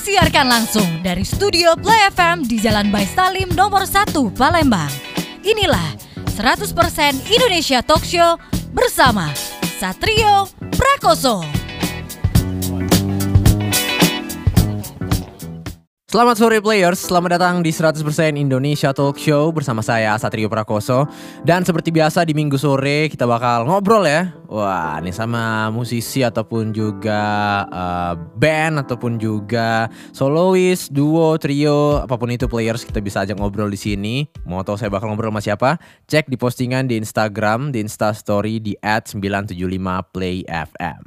Disiarkan langsung dari studio Play FM di Jalan Bay Salim nomor 1 Palembang. Inilah 100% Indonesia Talk Show bersama Satrio Prakoso. Selamat sore players, selamat datang di 100% Indonesia Talk Show bersama saya Satrio Prakoso. Dan seperti biasa di minggu sore kita bakal ngobrol ya. Wah ini sama musisi ataupun juga uh, band ataupun juga solois, duo, trio, apa pun itu players kita bisa ajak ngobrol di sini. Mau tau saya bakal ngobrol sama siapa? Cek di postingan di Instagram, di Instastory di at 975playfm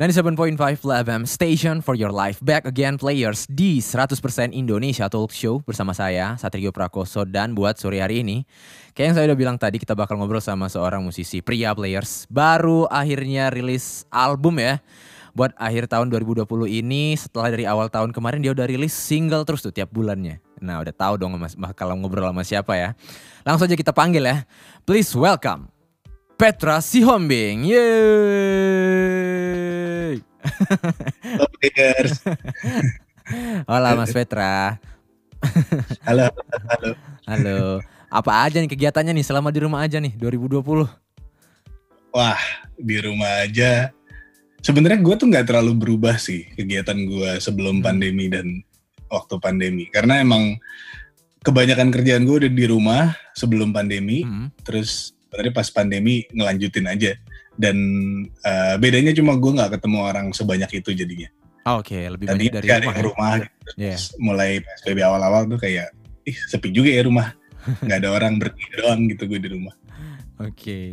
97.5 FM Station for your life. Back again players di 100% Indonesia Talk Show Bersama saya Satrio Prakoso. Dan buat sore hari ini Kayak yang saya udah bilang tadi Kita bakal ngobrol sama seorang musisi pria players. Baru akhirnya rilis album ya Buat akhir tahun 2020 ini. Setelah dari awal tahun kemarin Dia udah rilis single terus tuh tiap bulannya. Nah udah tahu dong mas, kalau ngobrol sama siapa ya. Langsung aja kita panggil ya. Please welcome Petra Sihombing. Yeay. Halo players. Hola Mas Petra. Halo, halo. Halo. Apa aja nih kegiatannya nih selama di rumah aja nih 2020? Wah, di rumah aja. Sebenarnya gue tuh nggak terlalu berubah sih kegiatan gue sebelum hmm. pandemi dan waktu pandemi. Karena emang kebanyakan kerjaan gue udah di rumah sebelum pandemi. Hmm. Terus sebenarnya pas pandemi ngelanjutin aja dan uh, bedanya cuma gue nggak ketemu orang sebanyak itu jadinya. Oh, Oke, okay. lebih Tadi banyak dari rumah. Ya? rumah gitu. yeah. mulai PSBB awal-awal tuh kayak, ih sepi juga ya rumah, nggak ada orang berdiri doang gitu gue di rumah. Oke, okay.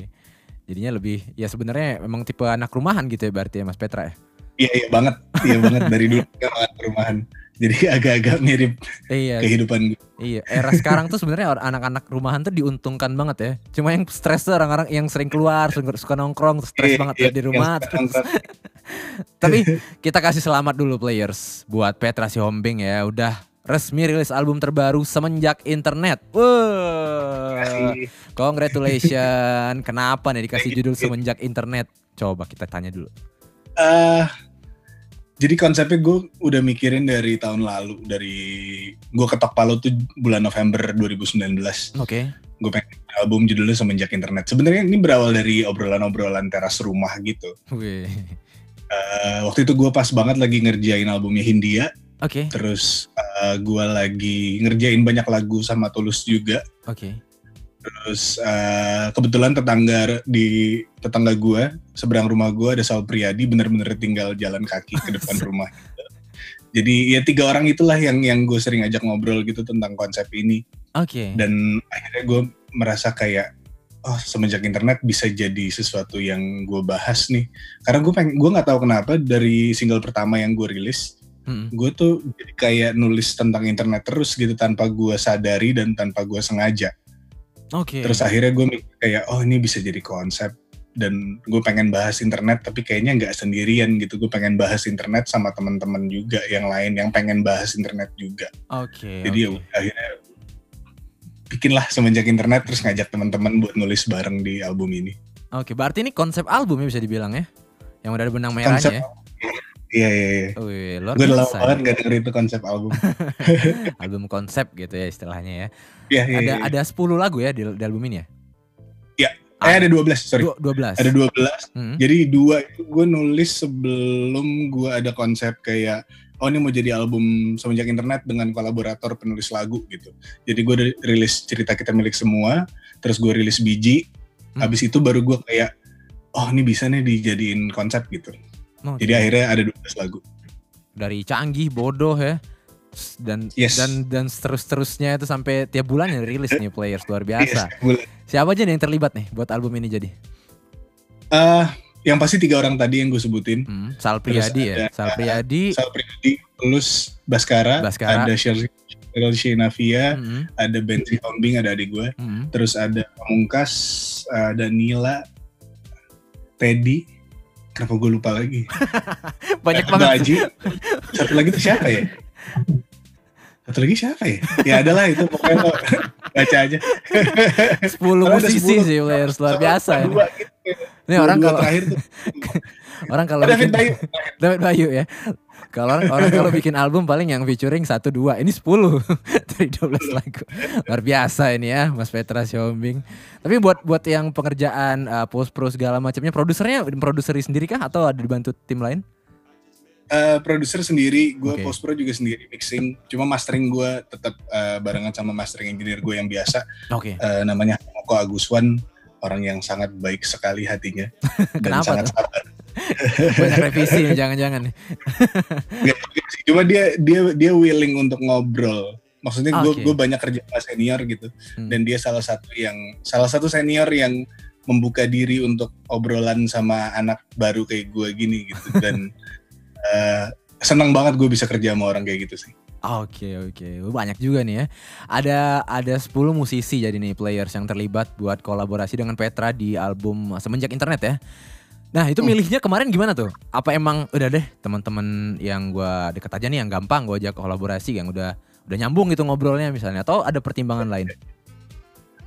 jadinya lebih ya sebenarnya memang tipe anak rumahan gitu ya berarti ya Mas Petra ya? Iya iya banget, iya banget dari dulu anak rumahan jadi agak-agak mirip iya. kehidupan gue. Iya, era sekarang tuh sebenarnya anak-anak rumahan tuh diuntungkan banget ya. Cuma yang stres tuh orang-orang yang sering keluar, suka nongkrong, stres iya, banget iya, di rumah. Tapi kita kasih selamat dulu players buat Petra Sihombing ya, udah resmi rilis album terbaru semenjak internet. Wah, congratulations. Kenapa nih dikasih judul semenjak internet? Coba kita tanya dulu. Uh, jadi konsepnya gue udah mikirin dari tahun lalu dari gue ketok palu tuh bulan November 2019. Oke. Okay. Gue pengen album judulnya semenjak internet. Sebenarnya ini berawal dari obrolan-obrolan teras rumah gitu. Okay. Uh, waktu itu gue pas banget lagi ngerjain albumnya Hindia. Oke. Okay. Terus uh, gue lagi ngerjain banyak lagu sama Tulus juga. Oke. Okay. Terus uh, kebetulan tetangga di tetangga gue seberang rumah gue ada Saul Priadi bener-bener tinggal jalan kaki ke depan rumah. Jadi ya tiga orang itulah yang yang gue sering ajak ngobrol gitu tentang konsep ini. Oke. Okay. Dan akhirnya gue merasa kayak oh semenjak internet bisa jadi sesuatu yang gue bahas nih. Karena gue pengen gue nggak tahu kenapa dari single pertama yang gue rilis hmm. gue tuh jadi kayak nulis tentang internet terus gitu tanpa gue sadari dan tanpa gue sengaja. Oke. Okay. Terus akhirnya gue mikir kayak oh ini bisa jadi konsep dan gue pengen bahas internet tapi kayaknya nggak sendirian gitu gue pengen bahas internet sama teman-teman juga yang lain yang pengen bahas internet juga. Oke. Okay, jadi okay. ya akhirnya bikinlah semenjak internet terus ngajak teman-teman buat nulis bareng di album ini. Oke, okay, berarti ini konsep albumnya bisa dibilang ya? Yang udah ada benang merahnya konsep, ya? Iya iya iya. Wih, luar Gue lama banget gak denger itu konsep album. album konsep gitu ya istilahnya ya. Iya iya. Ada iya. ada 10 lagu ya di, di album ini ya? Iya. Eh ada 12, sorry. Dua, 12. Ada 12. Hmm. Jadi dua itu gue nulis sebelum gue ada konsep kayak oh ini mau jadi album semenjak internet dengan kolaborator penulis lagu gitu. Jadi gue rilis cerita kita milik semua, terus gue rilis biji. Hmm. Habis itu baru gue kayak oh ini bisa nih dijadiin konsep gitu. Okay. Jadi akhirnya ada 12 lagu. Dari canggih, bodoh ya. Dan yes. dan dan terus-terusnya itu sampai tiap bulan ya rilis nih players luar biasa. Yes, Siapa aja nih yang terlibat nih buat album ini jadi? Uh, yang pasti tiga orang tadi yang gue sebutin. Hmm, Sal Priadi ya. Sal Priadi. Sal Priadi, terus Baskara, Baskara. ada Cheryl Shinavia, hmm. ada Ben Hombing, ada adik gue. Hmm. Terus ada Pamungkas, ada Nila, Teddy, Kenapa gue lupa lagi? Banyak eh, banget. Aji. Satu lagi tuh siapa ya? Satu lagi siapa ya? Ya adalah itu pokoknya lo baca aja. 10 musisi sih players luar biasa. Dua gitu Ini orang Dua kalau terakhir tuh orang kalau David bikin Bayu. David Bayu ya. Kalau orang, orang kalau bikin album paling yang featuring satu dua, ini 10 dari 12 lagu. Luar biasa ini ya, Mas Petra Siombing. Tapi buat buat yang pengerjaan uh, post pro segala macamnya, produsernya produser sendiri kah atau ada dibantu tim lain? Eh, produser sendiri, gue Oke. post pro juga sendiri mixing. Cuma mastering gue tetap eh, barengan sama mastering engineer gue yang biasa, Oke. eh, namanya Moko Aguswan, orang yang sangat baik sekali hatinya dan Kenapa sangat tuh? sabar. Banyak revisi ya, jangan-jangan Cuma dia dia dia willing untuk ngobrol. Maksudnya gue gue banyak kerja sama senior gitu, Hmm. dan dia salah satu yang salah satu senior yang membuka diri untuk obrolan sama anak baru kayak gue gini gitu dan eh, senang banget gue bisa kerja sama orang kayak gitu sih. Oke oke banyak juga nih ya. Ada ada 10 musisi jadi nih players yang terlibat buat kolaborasi dengan Petra di album Semenjak Internet ya. Nah itu Hmm. milihnya kemarin gimana tuh? Apa emang udah deh teman-teman yang gua deket aja nih yang gampang gua ajak kolaborasi yang udah udah nyambung gitu ngobrolnya misalnya atau ada pertimbangan lain?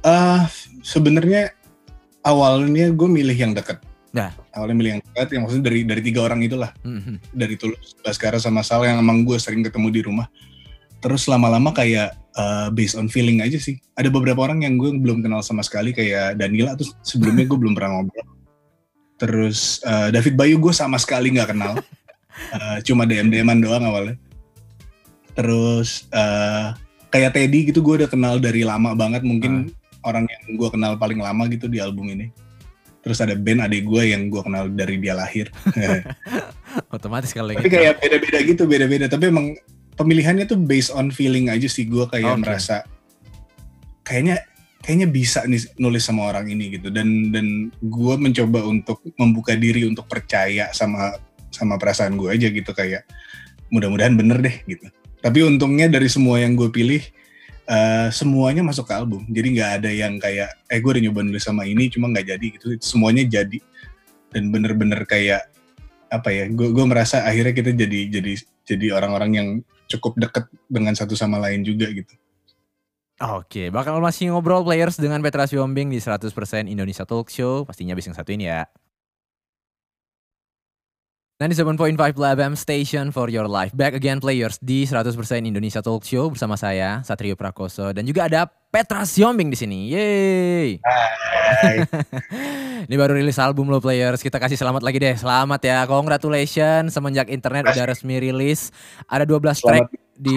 Eh sebenarnya awalnya gue milih yang deket. Nah. Awalnya milih yang deket, yang maksudnya dari dari tiga orang itulah, Mhm. dari Tulus, Baskara sama Sal yang emang gue sering ketemu di rumah. Terus lama-lama kayak eh, based on feeling aja sih. Ada beberapa orang yang gue belum kenal sama sekali kayak Danila tuh sebelumnya gue belum pernah ngobrol. Terus eh, David Bayu gue sama sekali nggak kenal, Eh, cuma DM DM-an doang awalnya. Terus eh, kayak Teddy gitu gue udah kenal dari lama banget mungkin orang yang gue kenal paling lama gitu di album ini. Terus ada Ben adik gue yang gue kenal dari dia lahir. Otomatis kalau Tapi gitu. kayak beda-beda gitu, beda-beda. Tapi emang pemilihannya tuh based on feeling aja sih. Gue kayak Oke. merasa kayaknya kayaknya bisa nih nulis sama orang ini gitu. Dan dan gue mencoba untuk membuka diri untuk percaya sama sama perasaan gue aja gitu kayak mudah-mudahan bener deh gitu. Tapi untungnya dari semua yang gue pilih eh, semuanya masuk ke album. Jadi nggak ada yang kayak eh gue udah nyoba nulis sama ini cuma nggak jadi gitu. Semuanya jadi dan bener-bener kayak apa ya? Gue gue merasa akhirnya kita jadi jadi jadi orang-orang yang cukup deket dengan satu sama lain juga gitu. Oke, bakal masih ngobrol players dengan Petra Siombing di 100% Indonesia Talk Show. Pastinya abis yang satu ini ya. 97.5 FM Station for your life. Back again players di 100% Indonesia Talk Show bersama saya Satrio Prakoso dan juga ada Petra Siombing di sini. Yeay. Ini baru rilis album lo players. Kita kasih selamat lagi deh. Selamat ya. Congratulations semenjak internet udah resmi rilis. Ada 12 track di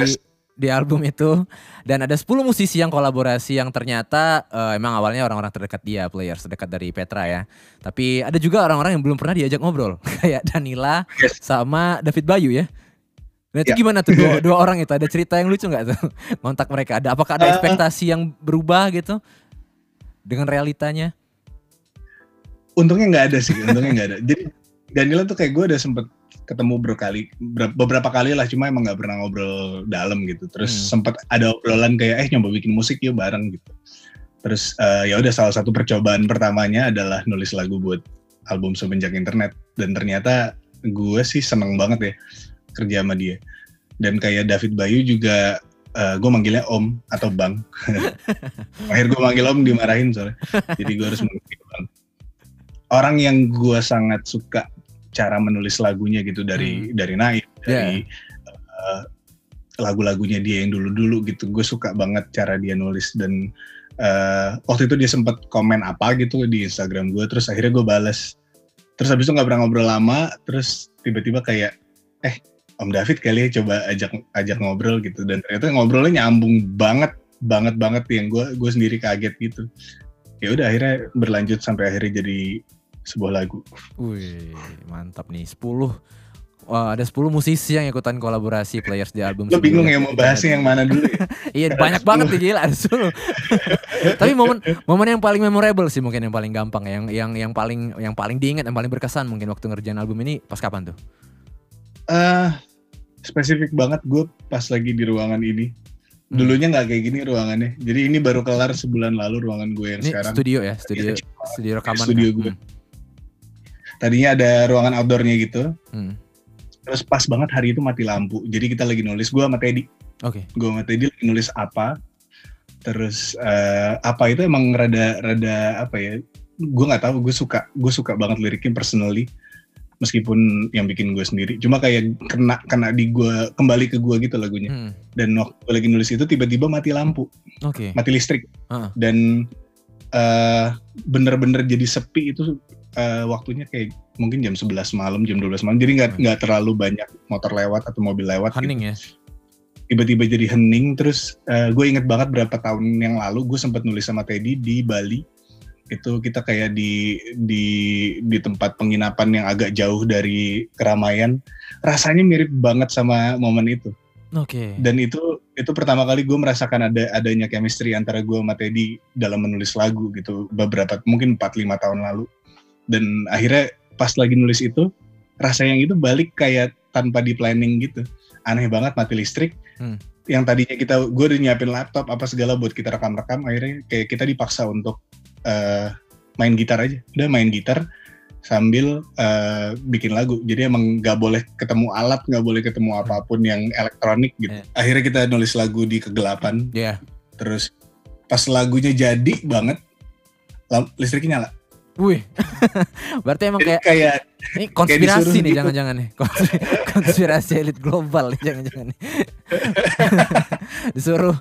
di album itu. Dan ada 10 musisi yang kolaborasi yang ternyata eh, emang awalnya orang-orang terdekat dia players terdekat dari Petra ya. Tapi ada juga orang-orang yang belum pernah diajak ngobrol. Kayak Danila Yes. sama David Bayu ya. Nah itu Ya. gimana tuh? Dua, dua orang itu ada cerita yang lucu nggak tuh? Kontak mereka ada. Apakah ada Eh. ekspektasi yang berubah gitu? Dengan realitanya? Untungnya nggak ada sih, untungnya nggak ada. Jadi Danila tuh kayak gue udah sempet ketemu berkali ber- beberapa kali lah cuma emang nggak pernah ngobrol dalam gitu. Terus Hmm. sempet ada obrolan kayak eh nyoba bikin musik yuk bareng gitu. Terus eh, ya udah salah satu percobaan pertamanya adalah nulis lagu buat album semenjak internet. Dan ternyata gue sih seneng banget ya kerja sama dia. Dan kayak David Bayu juga eh, gue manggilnya Om atau Bang. Akhir gue manggil Om dimarahin soalnya. Jadi gue harus manggil Bang. Orang yang gue sangat suka cara menulis lagunya gitu dari dari Naif dari eh, lagu-lagunya dia yang dulu-dulu gitu. Gue suka banget cara dia nulis dan eh, waktu itu dia sempat komen apa gitu di Instagram gue terus akhirnya gue balas terus habis itu nggak pernah ngobrol lama terus tiba-tiba kayak eh Om David kali ya coba ajak ajak ngobrol gitu. Dan ternyata ngobrolnya nyambung banget banget banget. Yang gue gue sendiri kaget gitu. Ya udah akhirnya berlanjut sampai akhirnya jadi sebuah lagu Wih, mantap nih 10 Wah, ada 10 musisi yang ikutan kolaborasi players di album. Lo bingung ya mau bahasnya yang mana dulu ya? Iya, banyak banget nih gila, ada 10. Tapi momen momen yang paling memorable sih mungkin yang paling gampang yang yang yang paling yang paling diingat, yang paling berkesan mungkin waktu ngerjain album ini pas kapan tuh? Eh, spesifik banget gue pas lagi di ruangan ini. Hmm. Dulunya nggak kayak gini ruangannya. Jadi ini baru kelar sebulan lalu ruangan gue yang Ini sekarang. studio ya, studio studio rekaman. studio kan? gue. Tadinya ada ruangan outdoornya gitu. Hmm. Terus pas banget hari itu mati lampu. Jadi kita lagi nulis. Gue sama Teddy. Oke. Gue sama Teddy lagi nulis apa. Terus eh, apa itu emang rada rada apa ya? gue nggak tahu gue suka gue suka banget liriknya personally meskipun yang bikin gue sendiri cuma kayak kena kena di gue kembali ke gue gitu lagunya Hmm. dan waktu gue lagi nulis itu tiba-tiba mati lampu Oke. mati listrik Ah. dan eh, bener-bener jadi sepi itu eh, waktunya kayak mungkin jam 11 malam jam 12 malam jadi nggak Hmm. nggak terlalu banyak motor lewat atau mobil lewat gitu. Hening ya. tiba-tiba jadi hening terus eh, gue inget banget berapa tahun yang lalu gue sempat nulis sama Teddy di Bali itu kita kayak di di di tempat penginapan yang agak jauh dari keramaian rasanya mirip banget sama momen itu Oke. dan itu itu pertama kali gue merasakan ada adanya chemistry antara gue sama Teddy dalam menulis lagu gitu beberapa mungkin 4-5 tahun lalu dan akhirnya pas lagi nulis itu rasa yang itu balik kayak tanpa di planning gitu. Aneh banget mati listrik. Hmm. yang tadinya kita gue udah nyiapin laptop apa segala buat kita rekam-rekam akhirnya kayak kita dipaksa untuk eh, main gitar aja. Udah main gitar sambil eh, bikin lagu. Jadi emang nggak boleh ketemu alat nggak boleh ketemu apa pun yang elektronik gitu. Eh. akhirnya kita nulis lagu di kegelapan. Ya. terus pas lagunya jadi banget listriknya nyala Wih. Berarti emang jadi kayak kayak ini konspirasi disuruh nih gitu. jangan-jangan nih. Konspirasi, konspirasi elit global nih jangan-jangan nih. disuruh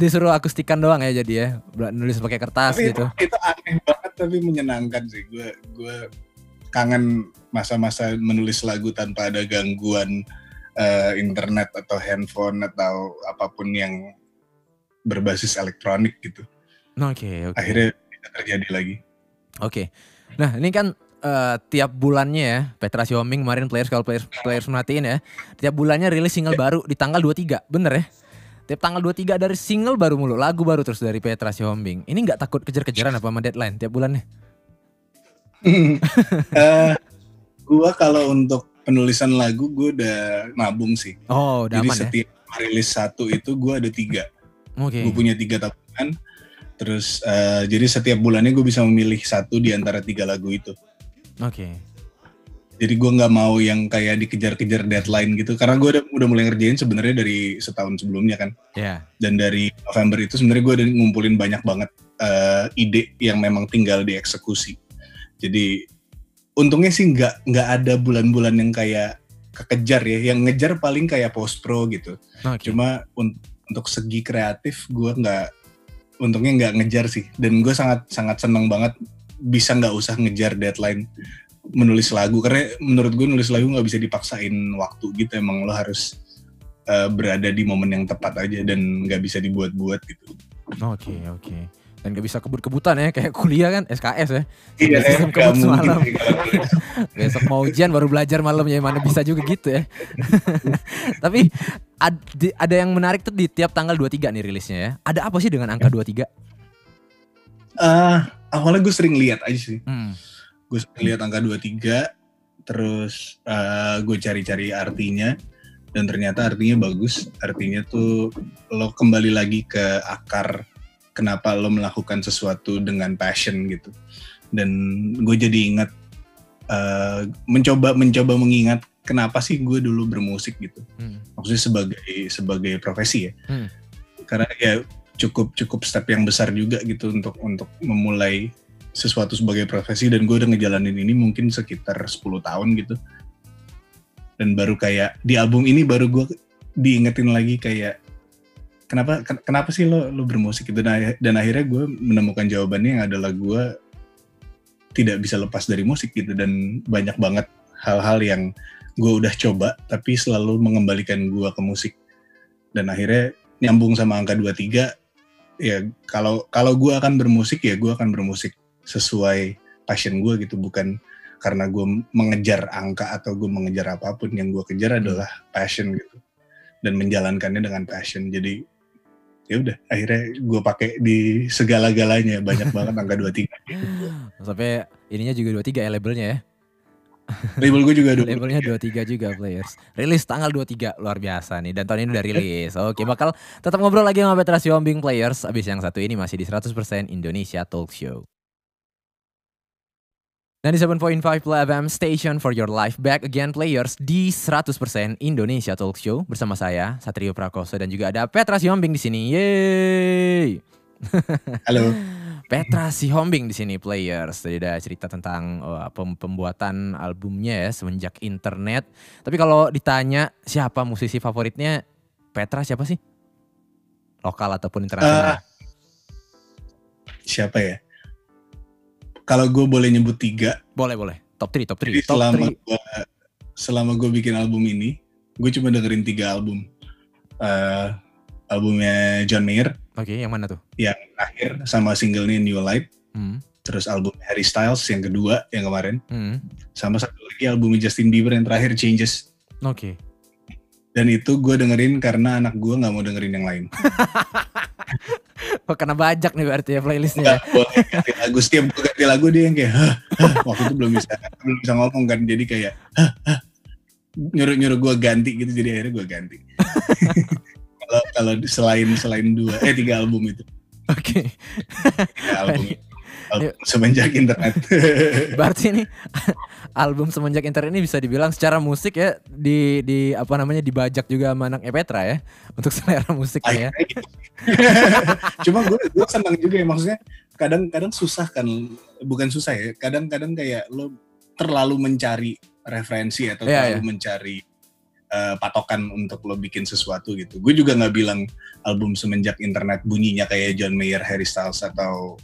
disuruh akustikan doang ya jadi ya. Nulis pakai kertas tapi gitu. itu, itu aneh banget tapi menyenangkan sih gue gue kangen masa-masa menulis lagu tanpa ada gangguan eh, internet atau handphone atau apa pun yang berbasis elektronik gitu Oke, oke. akhirnya bisa terjadi lagi Oke. Nah, ini kan eh, tiap bulannya ya, Petra Xiaoming kemarin players kalau players players merhatiin ya, tiap bulannya rilis single baru di tanggal 23, bener ya? Tiap tanggal 23 dari single baru mulu, lagu baru terus dari Petra Xiaoming. Ini nggak takut kejar-kejaran apa sama deadline tiap bulannya? Eh, gua kalau untuk penulisan lagu gue udah nabung sih Oh, udah jadi aman ya? setiap rilis satu itu gue ada tiga Oke. gue punya tiga tabungan terus eh, jadi setiap bulannya gue bisa memilih satu di antara tiga lagu itu Oke. jadi gue nggak mau yang kayak dikejar-kejar deadline gitu karena gue udah, udah mulai ngerjain sebenarnya dari setahun sebelumnya kan Ya. dan dari November itu sebenarnya gue udah ngumpulin banyak banget eh, ide yang memang tinggal dieksekusi jadi untungnya sih nggak nggak ada bulan-bulan yang kayak kekejar ya yang ngejar paling kayak post pro gitu Oke. cuma un- untuk segi kreatif gue nggak untungnya nggak ngejar sih. Dan gue sangat sangat seneng banget bisa nggak usah ngejar deadline menulis lagu. Karena menurut gue nulis lagu nggak bisa dipaksain waktu gitu. Emang lo harus eh, berada di momen yang tepat aja dan nggak bisa dibuat-buat gitu. Oke, oke. Dan gak bisa kebut-kebutan ya, kayak kuliah kan SKS ya. iya Sistem kebut semalam. kalau nulis. Besok mau ujian baru belajar malamnya mana bisa juga gitu ya. Tapi ad- di- ada yang menarik tuh di tiap tanggal 23 nih rilisnya ya. Ada apa sih dengan angka 23? Eh, awalnya gue sering lihat aja sih Hmm. gue sering lihat angka 23 terus eh, gue cari-cari artinya dan ternyata artinya bagus artinya tuh lo kembali lagi ke akar kenapa lo melakukan sesuatu dengan passion gitu. Dan gue jadi ingat eh, mencoba mencoba mengingat kenapa sih gue dulu bermusik gitu. Hmm. maksudnya sebagai sebagai profesi ya. Hmm. karena ya cukup cukup step yang besar juga gitu untuk untuk memulai sesuatu sebagai profesi. Dan gue udah ngejalanin ini mungkin sekitar 10 tahun gitu. Dan baru kayak di album ini baru gue diingetin lagi kayak kenapa ken- kenapa sih lo lo bermusik gitu dan, dan akhirnya gue menemukan jawabannya yang adalah gue tidak bisa lepas dari musik gitu. Dan banyak banget hal-hal yang gue udah coba tapi selalu mengembalikan gue ke musik. Dan akhirnya nyambung sama angka 23 ya kalau kalau gue akan bermusik ya gue akan bermusik sesuai passion gue gitu. Bukan karena gue mengejar angka atau gue mengejar apa pun yang gue kejar adalah passion gitu. Dan menjalankannya dengan passion. Jadi ya udah akhirnya gue pakai di segala-galanya banyak banget angka 23 Sampai ininya juga 23 ya labelnya ya. label gue juga 23 Labelnya 23 juga players. Rilis tanggal 23 luar biasa nih dan tahun ini udah rilis. Oke, bakal tetap ngobrol lagi sama Petra Siombing players. Abis yang satu ini masih di 100% Indonesia Talk Show. Dan di 7.5 Play FM Station for your life back again players di 100% Indonesia Talk Show bersama saya Satrio Prakoso dan juga ada Petra Siombing di sini. Yeay. halo Petra Sihombing di sini players. Tadi udah cerita tentang oh, pem- pembuatan albumnya ya semenjak internet. Tapi kalau ditanya siapa musisi favoritnya, Petra siapa sih? Lokal ataupun internasional? Siapa ya? Kalau gue boleh nyebut tiga, boleh boleh. Top 3, top 3. jadi Top selama 3. gue selama gue bikin album ini, gue cuma dengerin tiga album. Eh, albumnya John Mayer Oke, yang mana tuh? yang terakhir sama singlenya New Light, Hmm. terus album Harry Styles yang kedua yang kemarin, Hmm. sama satu lagi albumnya Justin Bieber yang terakhir Changes. Oke. Dan itu gue dengerin karena anak gue nggak mau dengerin yang lain. Oh, kena bajak nih berarti ya playlistnya. ya? Nggak boleh ganti lagu setiap gue ganti lagu dia yang kayak hah, hah. waktu itu belum bisa belum bisa ngomong kan jadi kayak hah, hah. nyuruh nyuruh gue ganti gitu jadi akhirnya gue ganti. Kalau kalau selain selain dua eh tiga album itu Oke. tiga album album semenjak internet. Berarti ini album semenjak internet ini bisa dibilang secara musik ya di di apa namanya dibajak juga sama anak Petra ya untuk selera musiknya ya. Gitu. Cuma gue gue senang juga ya maksudnya kadang-kadang susah kan bukan susah ya kadang-kadang kayak lo terlalu mencari referensi atau Iya, terlalu mencari eh, patokan untuk lo bikin sesuatu gitu. Gue juga nggak bilang album semenjak internet bunyinya kayak John Mayer, Harry Styles atau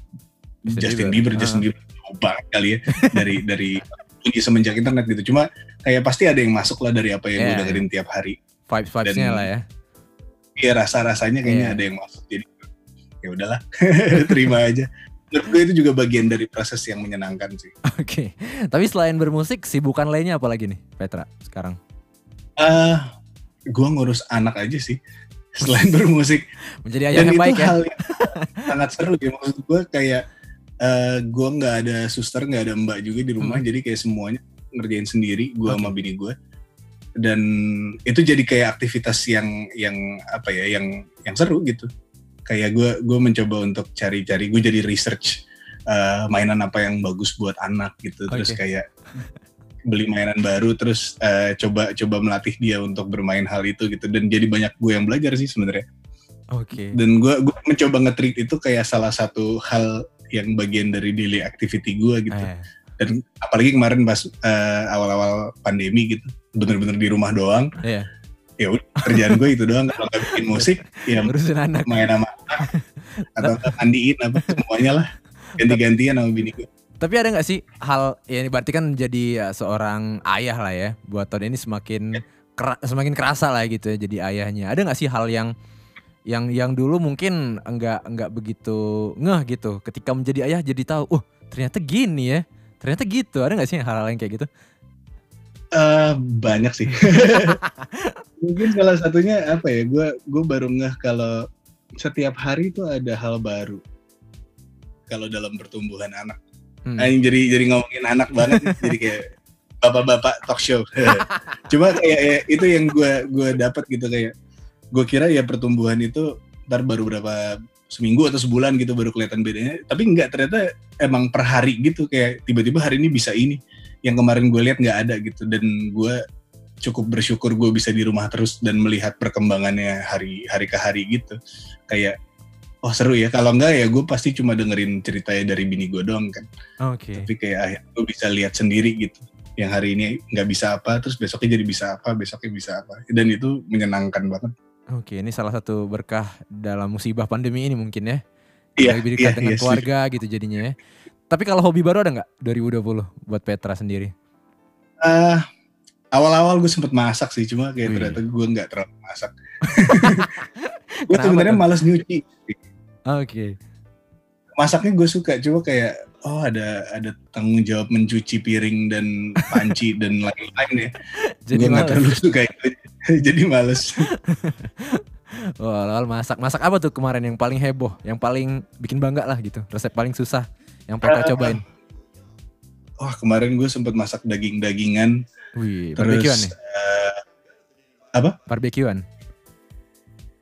Justin Justin Bieber. Bieber, Ah. Justin Bieber jauh banget kali ya dari dari bunyi semenjak internet gitu. Cuma kayak pasti ada yang masuk lah dari apa yang gue Iya, dengerin tiap hari. Vibes vibesnya Dan- lah ya. Iya rasa-rasanya kayaknya Iya. ada yang masuk jadi ya udahlah terima aja. Menurut gue itu juga bagian dari proses yang menyenangkan sih. Oke. Tapi selain bermusik, sibukan lainnya apa lagi nih Petra sekarang? Eh, gue ngurus anak aja sih selain bermusik Menjadi ayah dan yang itu baik ya. hal yang sangat seru ya maksud gue kayak eh gue nggak ada suster nggak ada mbak juga di rumah Hmm. jadi kayak semuanya ngerjain sendiri gue Oke. sama bini gue dan itu jadi kayak aktivitas yang yang apa ya yang yang seru gitu kayak gue gue mencoba untuk cari-cari gue jadi research eh, mainan apa yang bagus buat anak gitu terus kayak beli mainan baru terus eh, coba coba melatih dia untuk bermain hal itu gitu dan jadi banyak gue yang belajar sih sebenarnya Oke. dan gue gue mencoba nge-treat itu kayak salah satu hal yang bagian dari daily activity gue gitu Eh, dan apalagi kemarin pas eh, awal-awal pandemi gitu bener-bener di rumah doang Iya. ya udah kerjaan gue itu doang kalau nggak bikin musik ya Ngurusin anak. main sama anak atau mandiin apa semuanya lah ganti-gantian sama bini gue Tapi ada nggak sih hal ya ini berarti kan jadi ya, seorang ayah lah ya buat tahun ini semakin kera- semakin kerasa lah gitu ya jadi ayahnya. Ada nggak sih hal yang yang yang dulu mungkin enggak enggak begitu ngeh gitu ketika menjadi ayah jadi tahu, uh ternyata gini ya, ternyata gitu. Ada nggak sih hal-hal yang kayak gitu? Eh, banyak sih mungkin salah satunya apa ya gue gue baru ngeh kalau setiap hari tuh ada hal baru kalau dalam pertumbuhan anak Hmm. Anjing jadi jadi ngomongin anak banget jadi kayak bapak-bapak talk show. Cuma kayak ya, itu yang gue gue dapat gitu kayak gue kira ya pertumbuhan itu ntar baru berapa seminggu atau sebulan gitu baru kelihatan bedanya. Tapi enggak ternyata emang per hari gitu kayak tiba-tiba hari ini bisa ini. Yang kemarin gue lihat nggak ada gitu dan gue cukup bersyukur gue bisa di rumah terus dan melihat perkembangannya hari hari ke hari gitu. Kayak oh seru ya kalau enggak ya gue pasti cuma dengerin ceritanya dari bini gue doang kan. Oke. tapi kayak akhirnya gue bisa lihat sendiri gitu. Yang hari ini nggak bisa apa terus besoknya jadi bisa apa besoknya bisa apa. Dan itu menyenangkan banget Oke, ini salah satu berkah dalam musibah pandemi ini mungkin ya. Iya, Lebih dekat iya, dengan iya, keluarga gitu jadinya ya. Tapi kalau hobi baru ada nggak 2020 buat Petra sendiri? Ah, awal-awal gue sempet masak sih cuma kayak Wih. ternyata gue nggak terlalu masak gue sebenarnya malas nyuci Oke. masaknya gue suka cuma kayak oh ada ada tanggung jawab mencuci piring dan panci dan lain-lain ya Jadi gue nggak terlalu suka itu jadi males Wah, awal masak. Masak apa tuh kemarin yang paling heboh, yang paling bikin bangga lah gitu. Resep paling susah yang Petra Ah. cobain. wah kemarin gue sempet masak daging-dagingan Wih, barbekyuan nih. eh, Barbekyuan.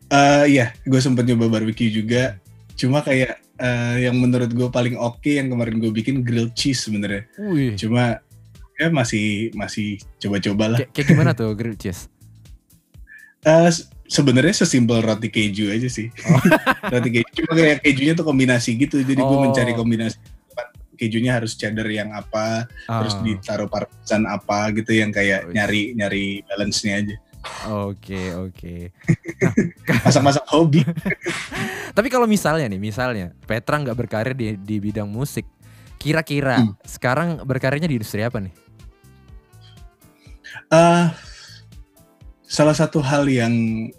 Eh iya, gue sempet nyoba barbecue juga. Cuma kayak eh, yang menurut gue paling oke yang kemarin gue bikin grilled cheese sebenarnya. Cuma ya masih masih coba-coba lah. Kayak kayak gimana tuh grilled cheese? S- sebenarnya sesimpel roti keju aja sih. Oh. roti keju cuma kayak kejunya tuh kombinasi gitu. Jadi gue Oh. mencari kombinasi kejunya harus cheddar yang apa, terus Ah, ditaruh parmesan apa gitu yang kayak Wih. nyari nyari balance-nya aja. Oke oke. Masak-masak hobi. Tapi kalau misalnya nih, misalnya Petra nggak berkarir di di bidang musik, kira-kira Hmm. sekarang berkarirnya di industri apa nih? Eh, salah satu hal yang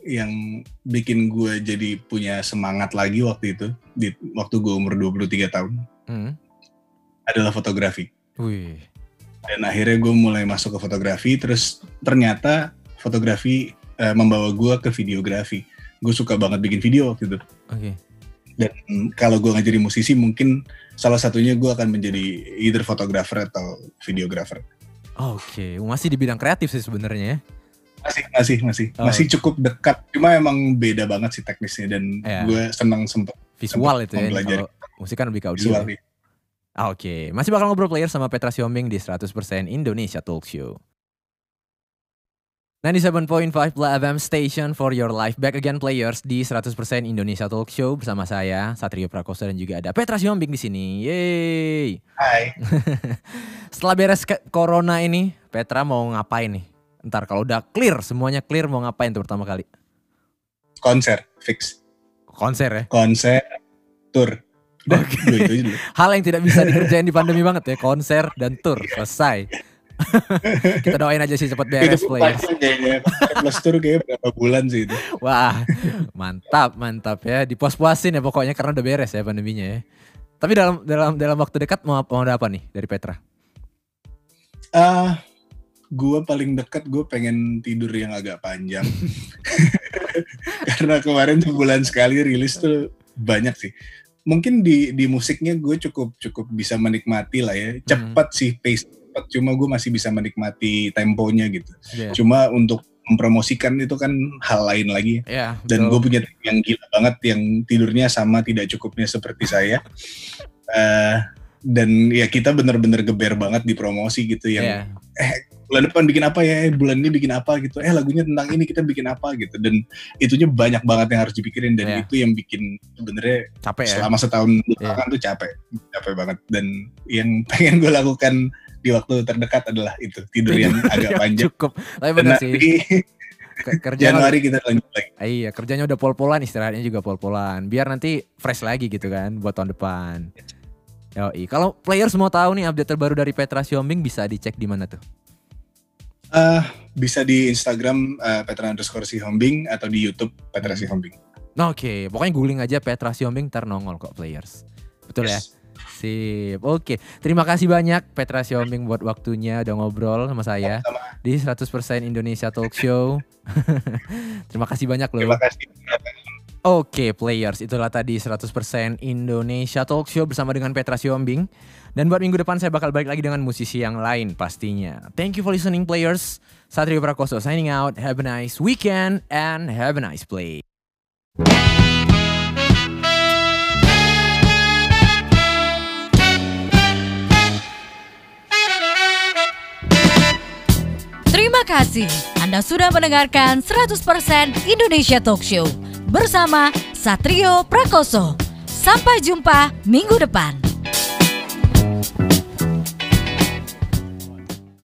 yang bikin gue jadi punya semangat lagi waktu itu di waktu gue umur 23 tahun Hmm. adalah fotografi. Wih. Dan akhirnya gue mulai masuk ke fotografi terus ternyata fotografi eh, membawa gue ke videografi. Gue suka banget bikin video waktu itu. Oke. Dan kalau gue nggak jadi musisi mungkin salah satunya gue akan menjadi either fotografer atau videografer. Oke, masih di bidang kreatif sih sebenarnya ya. Masih masih masih Oh. masih cukup dekat. Cuma emang beda banget sih teknisnya dan Iya. gue senang sempet Visual itu ya. Kalau musik kan lebih ke audio. visual ya. nih. Ah, Oke, masih bakal ngobrol player sama Petra Siombing di 100% Indonesia Talk Show. 97.5 Bla FM Station for your life. Back again players di 100% Indonesia Talk Show bersama saya Satrio Prakoso dan juga ada Petra Siombing di sini. Yeay. Hai. Setelah beres ke- corona ini, Petra mau ngapain nih? Ntar kalau udah clear, semuanya clear mau ngapain tuh pertama kali? Konser fix. Konser ya. Konser tour. Udah, itu aja dulu. Hal yang tidak bisa dikerjain di pandemi banget ya, konser dan tour selesai. Kita doain aja sih cepet beres itu players. panjang kayaknya. Konser plus tour kayak berapa bulan sih itu. Wah, mantap, mantap ya. Dipuas-puasin ya pokoknya karena udah beres ya pandeminya ya. Tapi dalam dalam dalam waktu dekat mau mau ada apa nih dari Petra? Ah, gue paling dekat gue pengen tidur yang agak panjang. Karena kemarin sebulan sekali rilis tuh banyak sih. Mungkin di di musiknya gue cukup cukup bisa menikmati lah ya. Cepat sih pace cepat, cuma gue masih bisa menikmati temponya gitu. Iya. Cuma untuk mempromosikan itu kan hal lain lagi. Ya, Dan gue punya tim yang gila banget yang tidurnya sama tidak cukupnya seperti saya. Eh, dan ya kita bener-bener geber banget di promosi gitu yang Iya. Bulan depan bikin apa ya, eh, bulan ini bikin apa gitu, eh lagunya tentang ini kita bikin apa gitu, dan itunya banyak banget yang harus dipikirin dan Iya. itu yang bikin sebenarnya capek ya. selama setahun belakangan tuh capek, capek banget dan yang pengen gue lakukan di waktu terdekat adalah itu tidur yang agak panjang. Cukup. Tapi benar sih. nanti Ke- Kerjaan Januari kita lanjut lagi. Iya, kerjanya udah pol-polan, istirahatnya juga pol-polan. Biar nanti fresh lagi gitu kan buat tahun depan. Yoi. Kalau players mau tahu nih update terbaru dari Petra Siombing bisa dicek di mana tuh? Eh, bisa di Instagram eh, Petra underscore Sihombing atau di YouTube Petra Sihombing. Nah, Oke, pokoknya googling aja Petra Siombing ntar nongol kok players. Betul ya? Yes. Sip. Oke, terima kasih banyak Petra Siombing buat waktunya udah ngobrol sama saya Sama. di 100% Indonesia Talk Show. terima kasih banyak loh. Terima kasih. Oke players, itulah tadi 100% Indonesia Talk Show bersama dengan Petra Siombing. Dan buat minggu depan saya bakal balik lagi dengan musisi yang lain pastinya. Thank you for listening players. Satrio Prakoso signing out. Have a nice weekend and have a nice play. Terima kasih Anda sudah mendengarkan 100% Indonesia Talk Show bersama Satrio Prakoso. Sampai jumpa minggu depan.